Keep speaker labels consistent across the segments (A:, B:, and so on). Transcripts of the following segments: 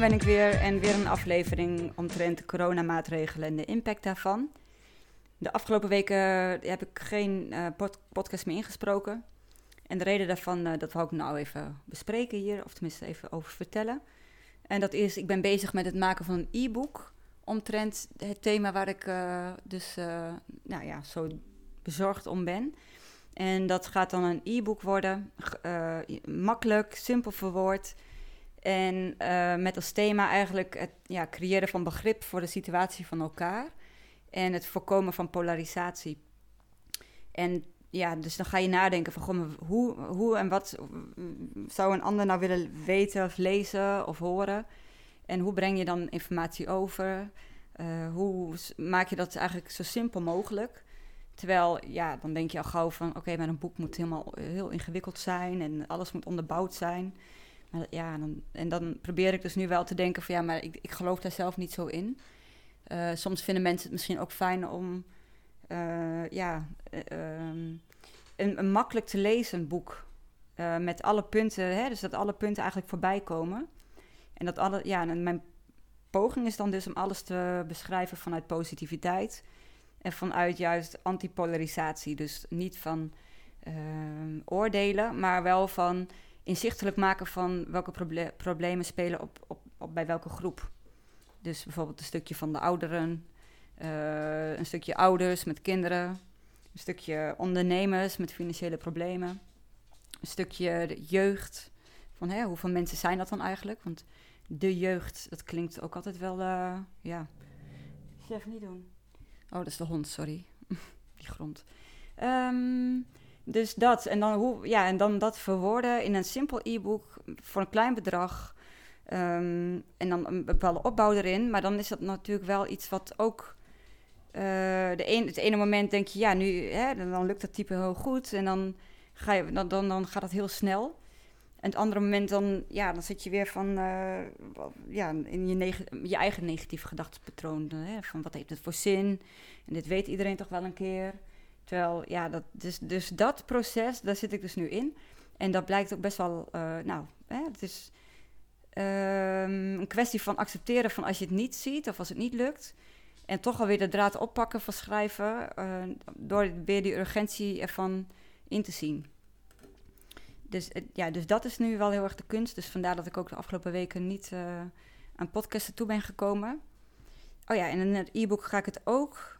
A: ben ik weer en weer een aflevering omtrent de coronamaatregelen en de impact daarvan. De afgelopen weken heb ik geen uh, podcast meer ingesproken. En de reden daarvan, uh, dat wil ik nou even bespreken hier, of tenminste even over vertellen. En dat is, ik ben bezig met het maken van een e-book omtrent het thema waar ik dus nou ja, zo bezorgd om ben. En dat gaat dan een e-book worden, makkelijk, simpel verwoord. En met als thema eigenlijk het ja, creëren van begrip voor de situatie van elkaar en het voorkomen van polarisatie. En ja, dus dan ga je nadenken van goh, hoe, hoe en wat zou een ander nou willen weten of lezen of horen? En hoe breng je dan informatie over? Uh, hoe maak je dat eigenlijk zo simpel mogelijk? Terwijl, ja, dan denk je al gauw van... oké, maar een boek moet helemaal heel ingewikkeld zijn... en alles moet onderbouwd zijn. Ja, dan, en dan probeer ik dus nu wel te denken van... ja, maar ik, ik geloof daar zelf niet zo in. Uh, soms vinden mensen het misschien ook fijn om... Uh, ja, um, een, een, makkelijk te lezen boek... met alle punten, hè, dus dat alle punten eigenlijk voorbij komen... En dat alle, ja, en mijn poging is dan dus om alles te beschrijven vanuit positiviteit en vanuit juist antipolarisatie. Dus niet van uh, oordelen, maar wel van inzichtelijk maken van welke proble problemen spelen op, op, op, bij welke groep. Dus bijvoorbeeld een stukje van de ouderen, uh, een stukje ouders met kinderen, een stukje ondernemers met financiële problemen, een stukje jeugd. Van hè, hoeveel mensen zijn dat dan eigenlijk? Want de jeugd, dat klinkt ook altijd wel, uh, ja. Chef niet doen. Oh, dat is de hond, sorry. Die grond. Um, dus dat, en dan, hoe, ja, en dan dat verwoorden in een simpel e-book voor een klein bedrag. Um, en dan een bepaalde opbouw erin. Maar dan is dat natuurlijk wel iets wat ook. Uh, de een, het ene moment denk je, ja, nu hè, dan, lukt dat type heel goed. En dan, ga je, dan, dan, dan gaat het heel snel. En het andere moment dan, ja, dan zit je weer van, uh, ja, in je, je eigen negatieve gedachtepatroon. Van wat heeft het voor zin? En dit weet iedereen toch wel een keer. Ja, dat, dus, dus dat proces, daar zit ik dus nu in. En dat blijkt ook best wel, uh, nou, hè, het is um, een kwestie van accepteren van als je het niet ziet of als het niet lukt. En toch alweer de draad oppakken van schrijven, uh, door weer die urgentie ervan in te zien dus, ja, dus dat is nu wel heel erg de kunst. Dus vandaar dat ik ook de afgelopen weken niet aan podcasten toe ben gekomen. Oh ja, en in het e-book ga ik het ook,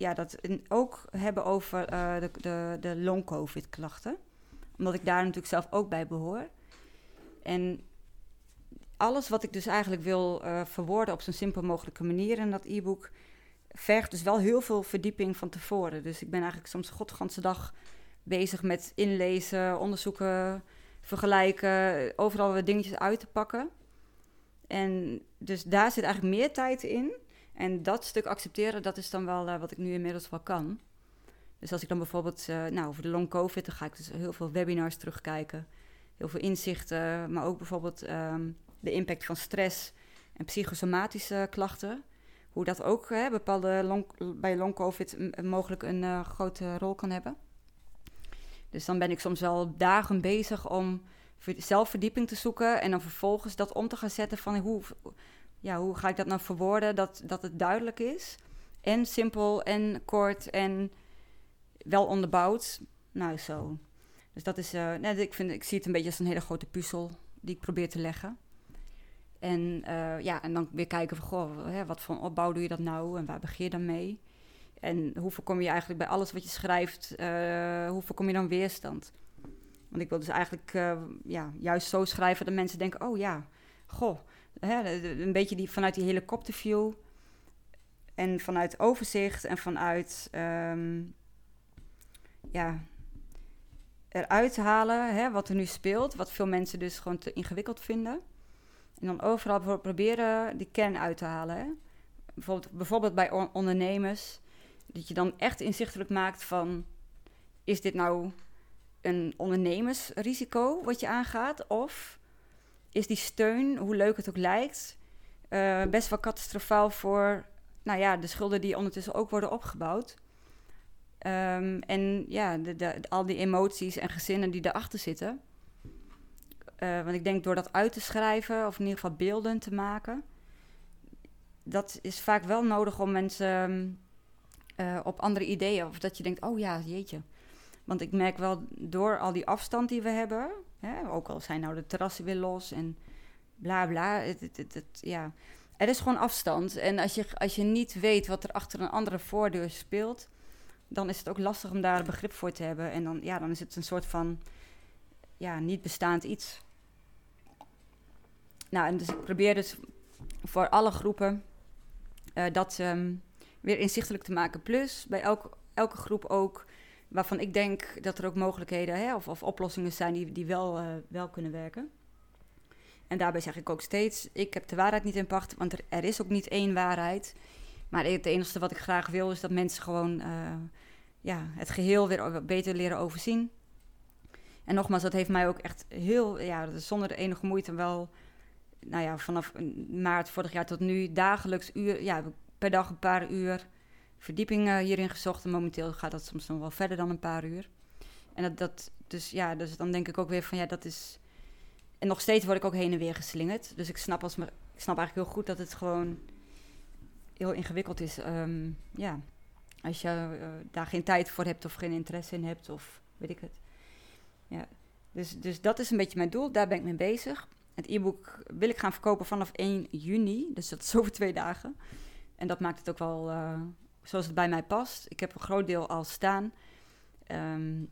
A: ja, dat ook hebben over uh, de, de, de long-covid-klachten. Omdat ik daar natuurlijk zelf ook bij behoor. En alles wat ik dus eigenlijk wil uh, verwoorden op zo'n simpel mogelijke manier in dat e-book... vergt dus wel heel veel verdieping van tevoren. Dus ik ben eigenlijk soms godganse dag bezig met inlezen, onderzoeken, vergelijken, overal weer dingetjes uit te pakken. En dus daar zit eigenlijk meer tijd in. En dat stuk accepteren, dat is dan wel uh, wat ik nu inmiddels wel kan. Dus als ik dan bijvoorbeeld, uh, nou, over de long covid, dan ga ik dus heel veel webinars terugkijken. Heel veel inzichten, maar ook bijvoorbeeld um, de impact van stress en psychosomatische klachten. Hoe dat ook hè, bepaalde long, bij long covid mogelijk een uh, grote rol kan hebben. Dus dan ben ik soms wel dagen bezig om zelfverdieping te zoeken en dan vervolgens dat om te gaan zetten van hoe, ja, hoe ga ik dat nou verwoorden dat, dat het duidelijk is. En simpel en kort en wel onderbouwd. Nou, zo. Dus dat is, uh, nee, ik, vind, ik zie het een beetje als een hele grote puzzel die ik probeer te leggen. En, uh, ja, en dan weer kijken van, goh, wat voor opbouw doe je dat nou en waar begin je dan mee? En hoe voorkom je eigenlijk bij alles wat je schrijft, uh, hoe voorkom je dan weerstand? Want ik wil dus eigenlijk ja, juist zo schrijven dat mensen denken: oh ja, goh, hè, een beetje die, vanuit die helikopterview en vanuit overzicht en vanuit um, ja, eruit halen hè, wat er nu speelt, wat veel mensen dus gewoon te ingewikkeld vinden. En dan overal proberen die kern uit te halen. Hè. Bijvoorbeeld, bijvoorbeeld bij ondernemers dat je dan echt inzichtelijk maakt van... is dit nou een ondernemersrisico wat je aangaat? Of is die steun, hoe leuk het ook lijkt... Uh, best wel catastrofaal voor nou ja, de schulden die ondertussen ook worden opgebouwd... Um, en ja, de, al die emoties en gezinnen die erachter zitten. want ik denk door dat uit te schrijven, of in ieder geval beelden te maken, dat is vaak wel nodig om mensen uh, op andere ideeën. Of dat je denkt, oh ja, jeetje. Want ik merk wel door al die afstand die we hebben, ook al zijn nou de terrassen weer los en bla bla. Het, ja. Er is gewoon afstand. En als je, als je niet weet wat er achter een andere voordeur speelt, dan is het ook lastig om daar begrip voor te hebben. En dan, ja, dan is het een soort van ja, niet bestaand iets. Nou, en dus ik probeer dus voor alle groepen uh, dat um, weer inzichtelijk te maken. Plus bij elk, elke groep ook waarvan ik denk dat er ook mogelijkheden hè, of, of oplossingen zijn die, die wel, uh, wel kunnen werken. En daarbij zeg ik ook steeds: ik heb de waarheid niet in pacht, want er, is ook niet één waarheid. Maar het enige wat ik graag wil is dat mensen gewoon uh, ja, het geheel weer beter leren overzien. En nogmaals, dat heeft mij ook echt heel, ja, zonder enige moeite wel, nou ja, vanaf maart vorig jaar tot nu dagelijks uur, ja, per dag een paar uur verdieping uh, hierin gezocht. En momenteel gaat dat soms nog wel verder dan een paar uur. En dat, dat, dus ja, dus dan denk ik ook weer van ja, dat is. En nog steeds word ik ook heen en weer geslingerd. Dus ik snap, als me, ik snap eigenlijk heel goed dat het gewoon heel ingewikkeld is. Um, ja, als je uh, daar geen tijd voor hebt of geen interesse in hebt of weet ik het. Ja, dus, dus dat is een beetje mijn doel. Daar ben ik mee bezig. Het e-book wil ik gaan verkopen vanaf 1 juni. Dus dat is over twee dagen. En dat maakt het ook wel uh, zoals het bij mij past. Ik heb een groot deel al staan. Um,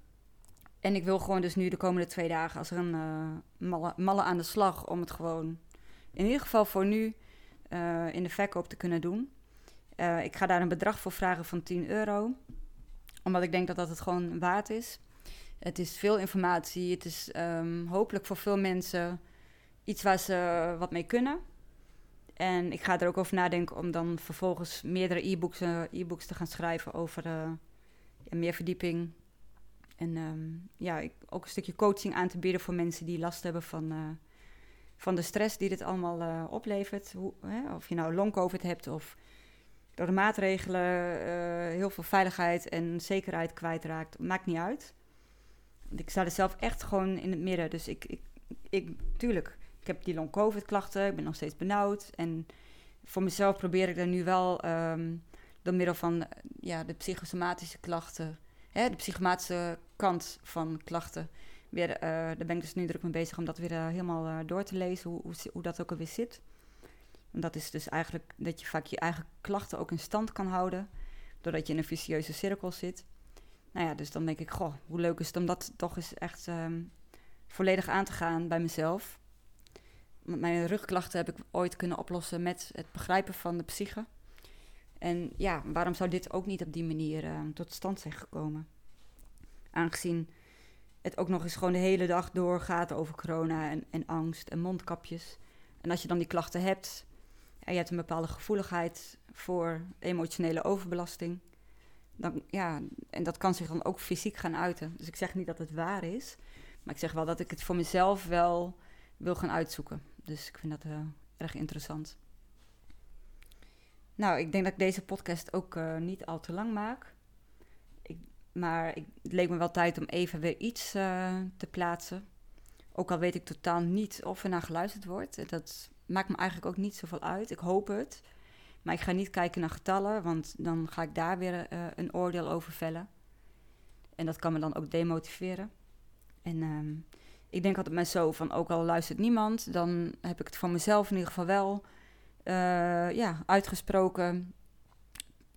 A: en ik wil gewoon dus nu de komende twee dagen, als er een uh, malle, aan de slag, om het gewoon in ieder geval voor nu uh, in de verkoop te kunnen doen. Uh, ik ga daar een bedrag voor vragen van 10 euro, omdat ik denk dat dat het gewoon waard is. Het is veel informatie, het is um, hopelijk voor veel mensen iets waar ze wat mee kunnen. En ik ga er ook over nadenken om dan vervolgens meerdere e-books, uh, e-books te gaan schrijven over uh, meer verdieping. En um, ja, ik, ook een stukje coaching aan te bieden voor mensen die last hebben van, uh, van de stress die dit allemaal oplevert. Hoe, hè, of je nou long-covid hebt of door de maatregelen heel veel veiligheid en zekerheid kwijtraakt. Maakt niet uit. Ik sta er zelf echt gewoon in het midden. Dus ik, ik, ik tuurlijk heb die long-covid klachten, ik ben nog steeds benauwd. En voor mezelf probeer ik er nu wel um, door middel van ja, de psychosomatische klachten, hè, de psychomatische kant van klachten, weer, uh, daar ben ik dus nu druk mee bezig om dat weer uh, helemaal uh, door te lezen, hoe, hoe, hoe, dat ook alweer zit. En dat is dus eigenlijk dat je vaak je eigen klachten ook in stand kan houden, doordat je in een vicieuze cirkel zit. Nou ja, dus dan denk ik, goh, hoe leuk is het om dat toch eens echt um, volledig aan te gaan bij mezelf mijn rugklachten heb ik ooit kunnen oplossen met het begrijpen van de psyche. En ja, waarom zou dit ook niet op die manier uh, tot stand zijn gekomen? Aangezien het ook nog eens gewoon de hele dag doorgaat over corona en, en angst en mondkapjes. En als je dan die klachten hebt en je hebt een bepaalde gevoeligheid voor emotionele overbelasting, dan ja, en dat kan zich dan ook fysiek gaan uiten. Dus ik zeg niet dat het waar is, maar ik zeg wel dat ik het voor mezelf wel wil gaan uitzoeken. Dus ik vind dat uh, erg interessant. Nou, ik denk dat ik deze podcast ook uh, niet al te lang maak. Ik, maar ik, het leek me wel tijd om even weer iets uh, te plaatsen. Ook al weet ik totaal niet of er naar geluisterd wordt. Dat maakt me eigenlijk ook niet zoveel uit. Ik hoop het. Maar ik ga niet kijken naar getallen, want dan ga ik daar weer een oordeel over vellen. En dat kan me dan ook demotiveren. En um, ik denk altijd maar zo van, ook al luistert niemand, dan heb ik het voor mezelf in ieder geval wel uh, ja, uitgesproken,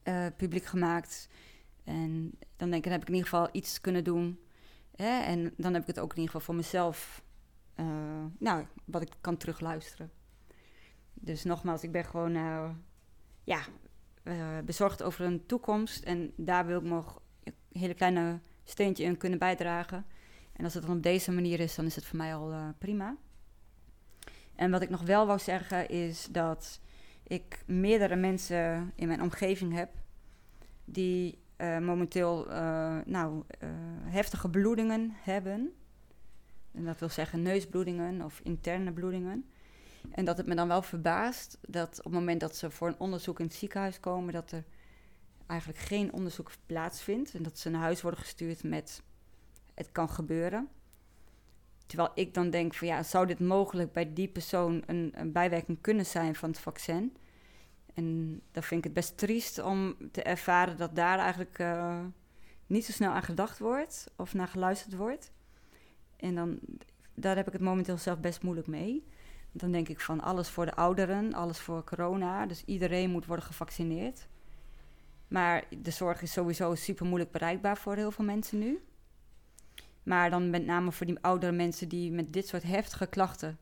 A: uh, publiek gemaakt. En dan denk ik, heb ik in ieder geval iets kunnen doen. Hè? En dan heb ik het ook in ieder geval voor mezelf, uh, nou, wat ik kan terugluisteren. Dus nogmaals, ik ben gewoon, ja, bezorgd over een toekomst. En daar wil ik nog een hele kleine steentje in kunnen bijdragen. En als het dan op deze manier is, dan is het voor mij al uh, prima. En wat ik nog wel wou zeggen is dat ik meerdere mensen in mijn omgeving heb die uh, momenteel uh, nou, heftige bloedingen hebben. En dat wil zeggen neusbloedingen of interne bloedingen. En dat het me dan wel verbaast dat op het moment dat ze voor een onderzoek in het ziekenhuis komen, dat er eigenlijk geen onderzoek plaatsvindt. En dat ze naar huis worden gestuurd met het kan gebeuren. Terwijl ik dan denk van ja, zou dit mogelijk bij die persoon een, een bijwerking kunnen zijn van het vaccin? En dan vind ik het best triest om te ervaren dat daar eigenlijk uh, niet zo snel aan gedacht wordt of naar geluisterd wordt. En dan, daar heb ik het momenteel zelf best moeilijk mee. Dan denk ik van alles voor de ouderen, alles voor corona. Dus iedereen moet worden gevaccineerd. Maar de zorg is sowieso super moeilijk bereikbaar voor heel veel mensen nu. Maar dan met name voor die oudere mensen die met dit soort heftige klachten,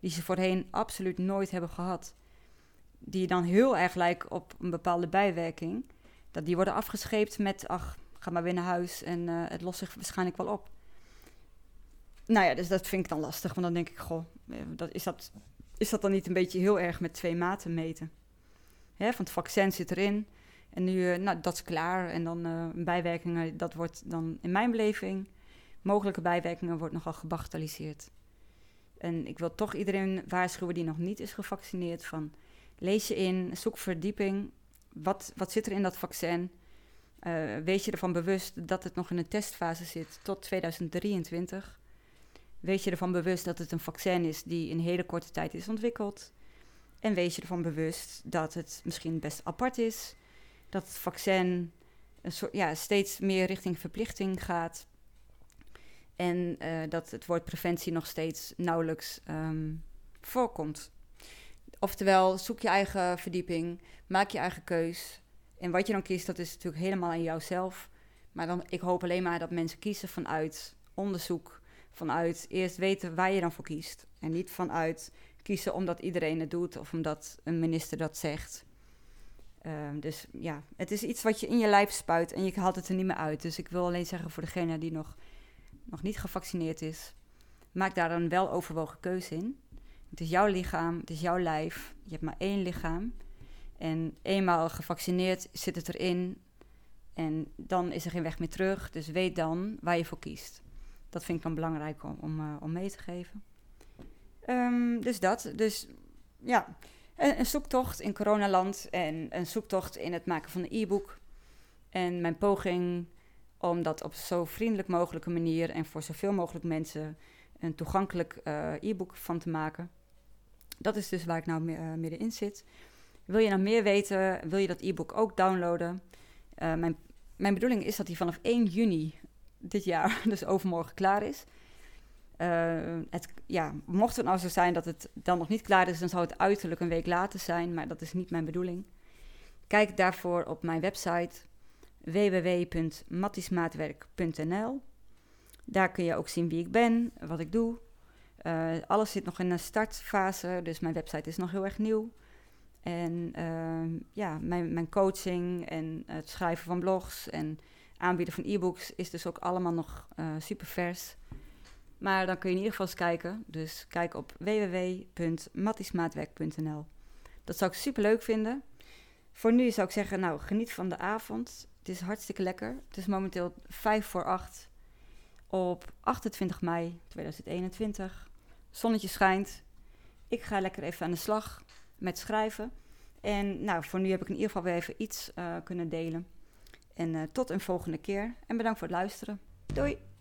A: die ze voorheen absoluut nooit hebben gehad, die dan heel erg lijken op een bepaalde bijwerking, dat die worden afgescheept met, ach, ga maar weer naar huis en uh, het lost zich waarschijnlijk wel op. Nou ja, dus dat vind ik dan lastig, want dan denk ik, goh, eh, dat, is, dat, is dat dan niet een beetje heel erg met twee maten meten? Hè, van het vaccin zit erin en nu, uh, nou, dat is klaar. En dan uh, bijwerkingen, dat wordt dan in mijn beleving, mogelijke bijwerkingen, wordt nogal gebagatelliseerd. En ik wil toch iedereen waarschuwen die nog niet is gevaccineerd van lees je in, zoek verdieping. Wat, wat zit er in dat vaccin? Uh, wees je ervan bewust dat het nog in een testfase zit tot 2023. Wees je ervan bewust dat het een vaccin is die in hele korte tijd is ontwikkeld. En wees je ervan bewust dat het misschien best apart is. Dat het vaccin een soort, ja, steeds meer richting verplichting gaat. En uh, dat het woord preventie nog steeds nauwelijks um, voorkomt. Oftewel, zoek je eigen verdieping, maak je eigen keus. En wat je dan kiest, dat is natuurlijk helemaal aan jouzelf. Maar dan, ik hoop alleen maar dat mensen kiezen vanuit onderzoek, vanuit eerst weten waar je dan voor kiest. En niet vanuit kiezen omdat iedereen het doet of omdat een minister dat zegt. Uh, dus ja, het is iets wat je in je lijf spuit en je haalt het er niet meer uit. Dus ik wil alleen zeggen voor degene die nog, nog niet gevaccineerd is, maak daar een wel overwogen keuze in. Het is jouw lichaam, het is jouw lijf. Je hebt maar één lichaam. En eenmaal gevaccineerd zit het erin. En dan is er geen weg meer terug. Dus weet dan waar je voor kiest. Dat vind ik dan belangrijk om, om, uh, om mee te geven. Um, dus dat. Dus ja, een, een, zoektocht in coronaland. En een zoektocht in het maken van een e-book. En mijn poging om dat op zo vriendelijk mogelijke manier en voor zoveel mogelijk mensen een toegankelijk uh, e-book van te maken. Dat is dus waar ik nou uh, middenin zit. Wil je nou meer weten, wil je dat e-book ook downloaden? Uh, mijn, mijn bedoeling is dat die vanaf 1 juni dit jaar, dus overmorgen, klaar is. Het, ja, mocht het nou zo zijn dat het dan nog niet klaar is, dan zou het uiterlijk een week later zijn, maar dat is niet mijn bedoeling. Kijk daarvoor op mijn website www.mattismaatwerk.nl. Daar kun je ook zien wie ik ben, wat ik doe, uh, alles zit nog in een startfase, dus mijn website is nog heel erg nieuw. En uh, ja, mijn, mijn coaching en het schrijven van blogs en aanbieden van e-books is dus ook allemaal nog uh, super vers. Maar dan kun je in ieder geval eens kijken. Dus kijk op www.mattismaatwerk.nl. Dat zou ik super leuk vinden. Voor nu zou ik zeggen, nou, geniet van de avond. Het is hartstikke lekker. Het is momenteel 5 voor 8 op 28 mei 2021 zonnetje schijnt. Ik ga lekker even aan de slag met schrijven. En nou, voor nu heb ik in ieder geval weer even iets uh, kunnen delen. En uh, tot een volgende keer. En bedankt voor het luisteren. Doei!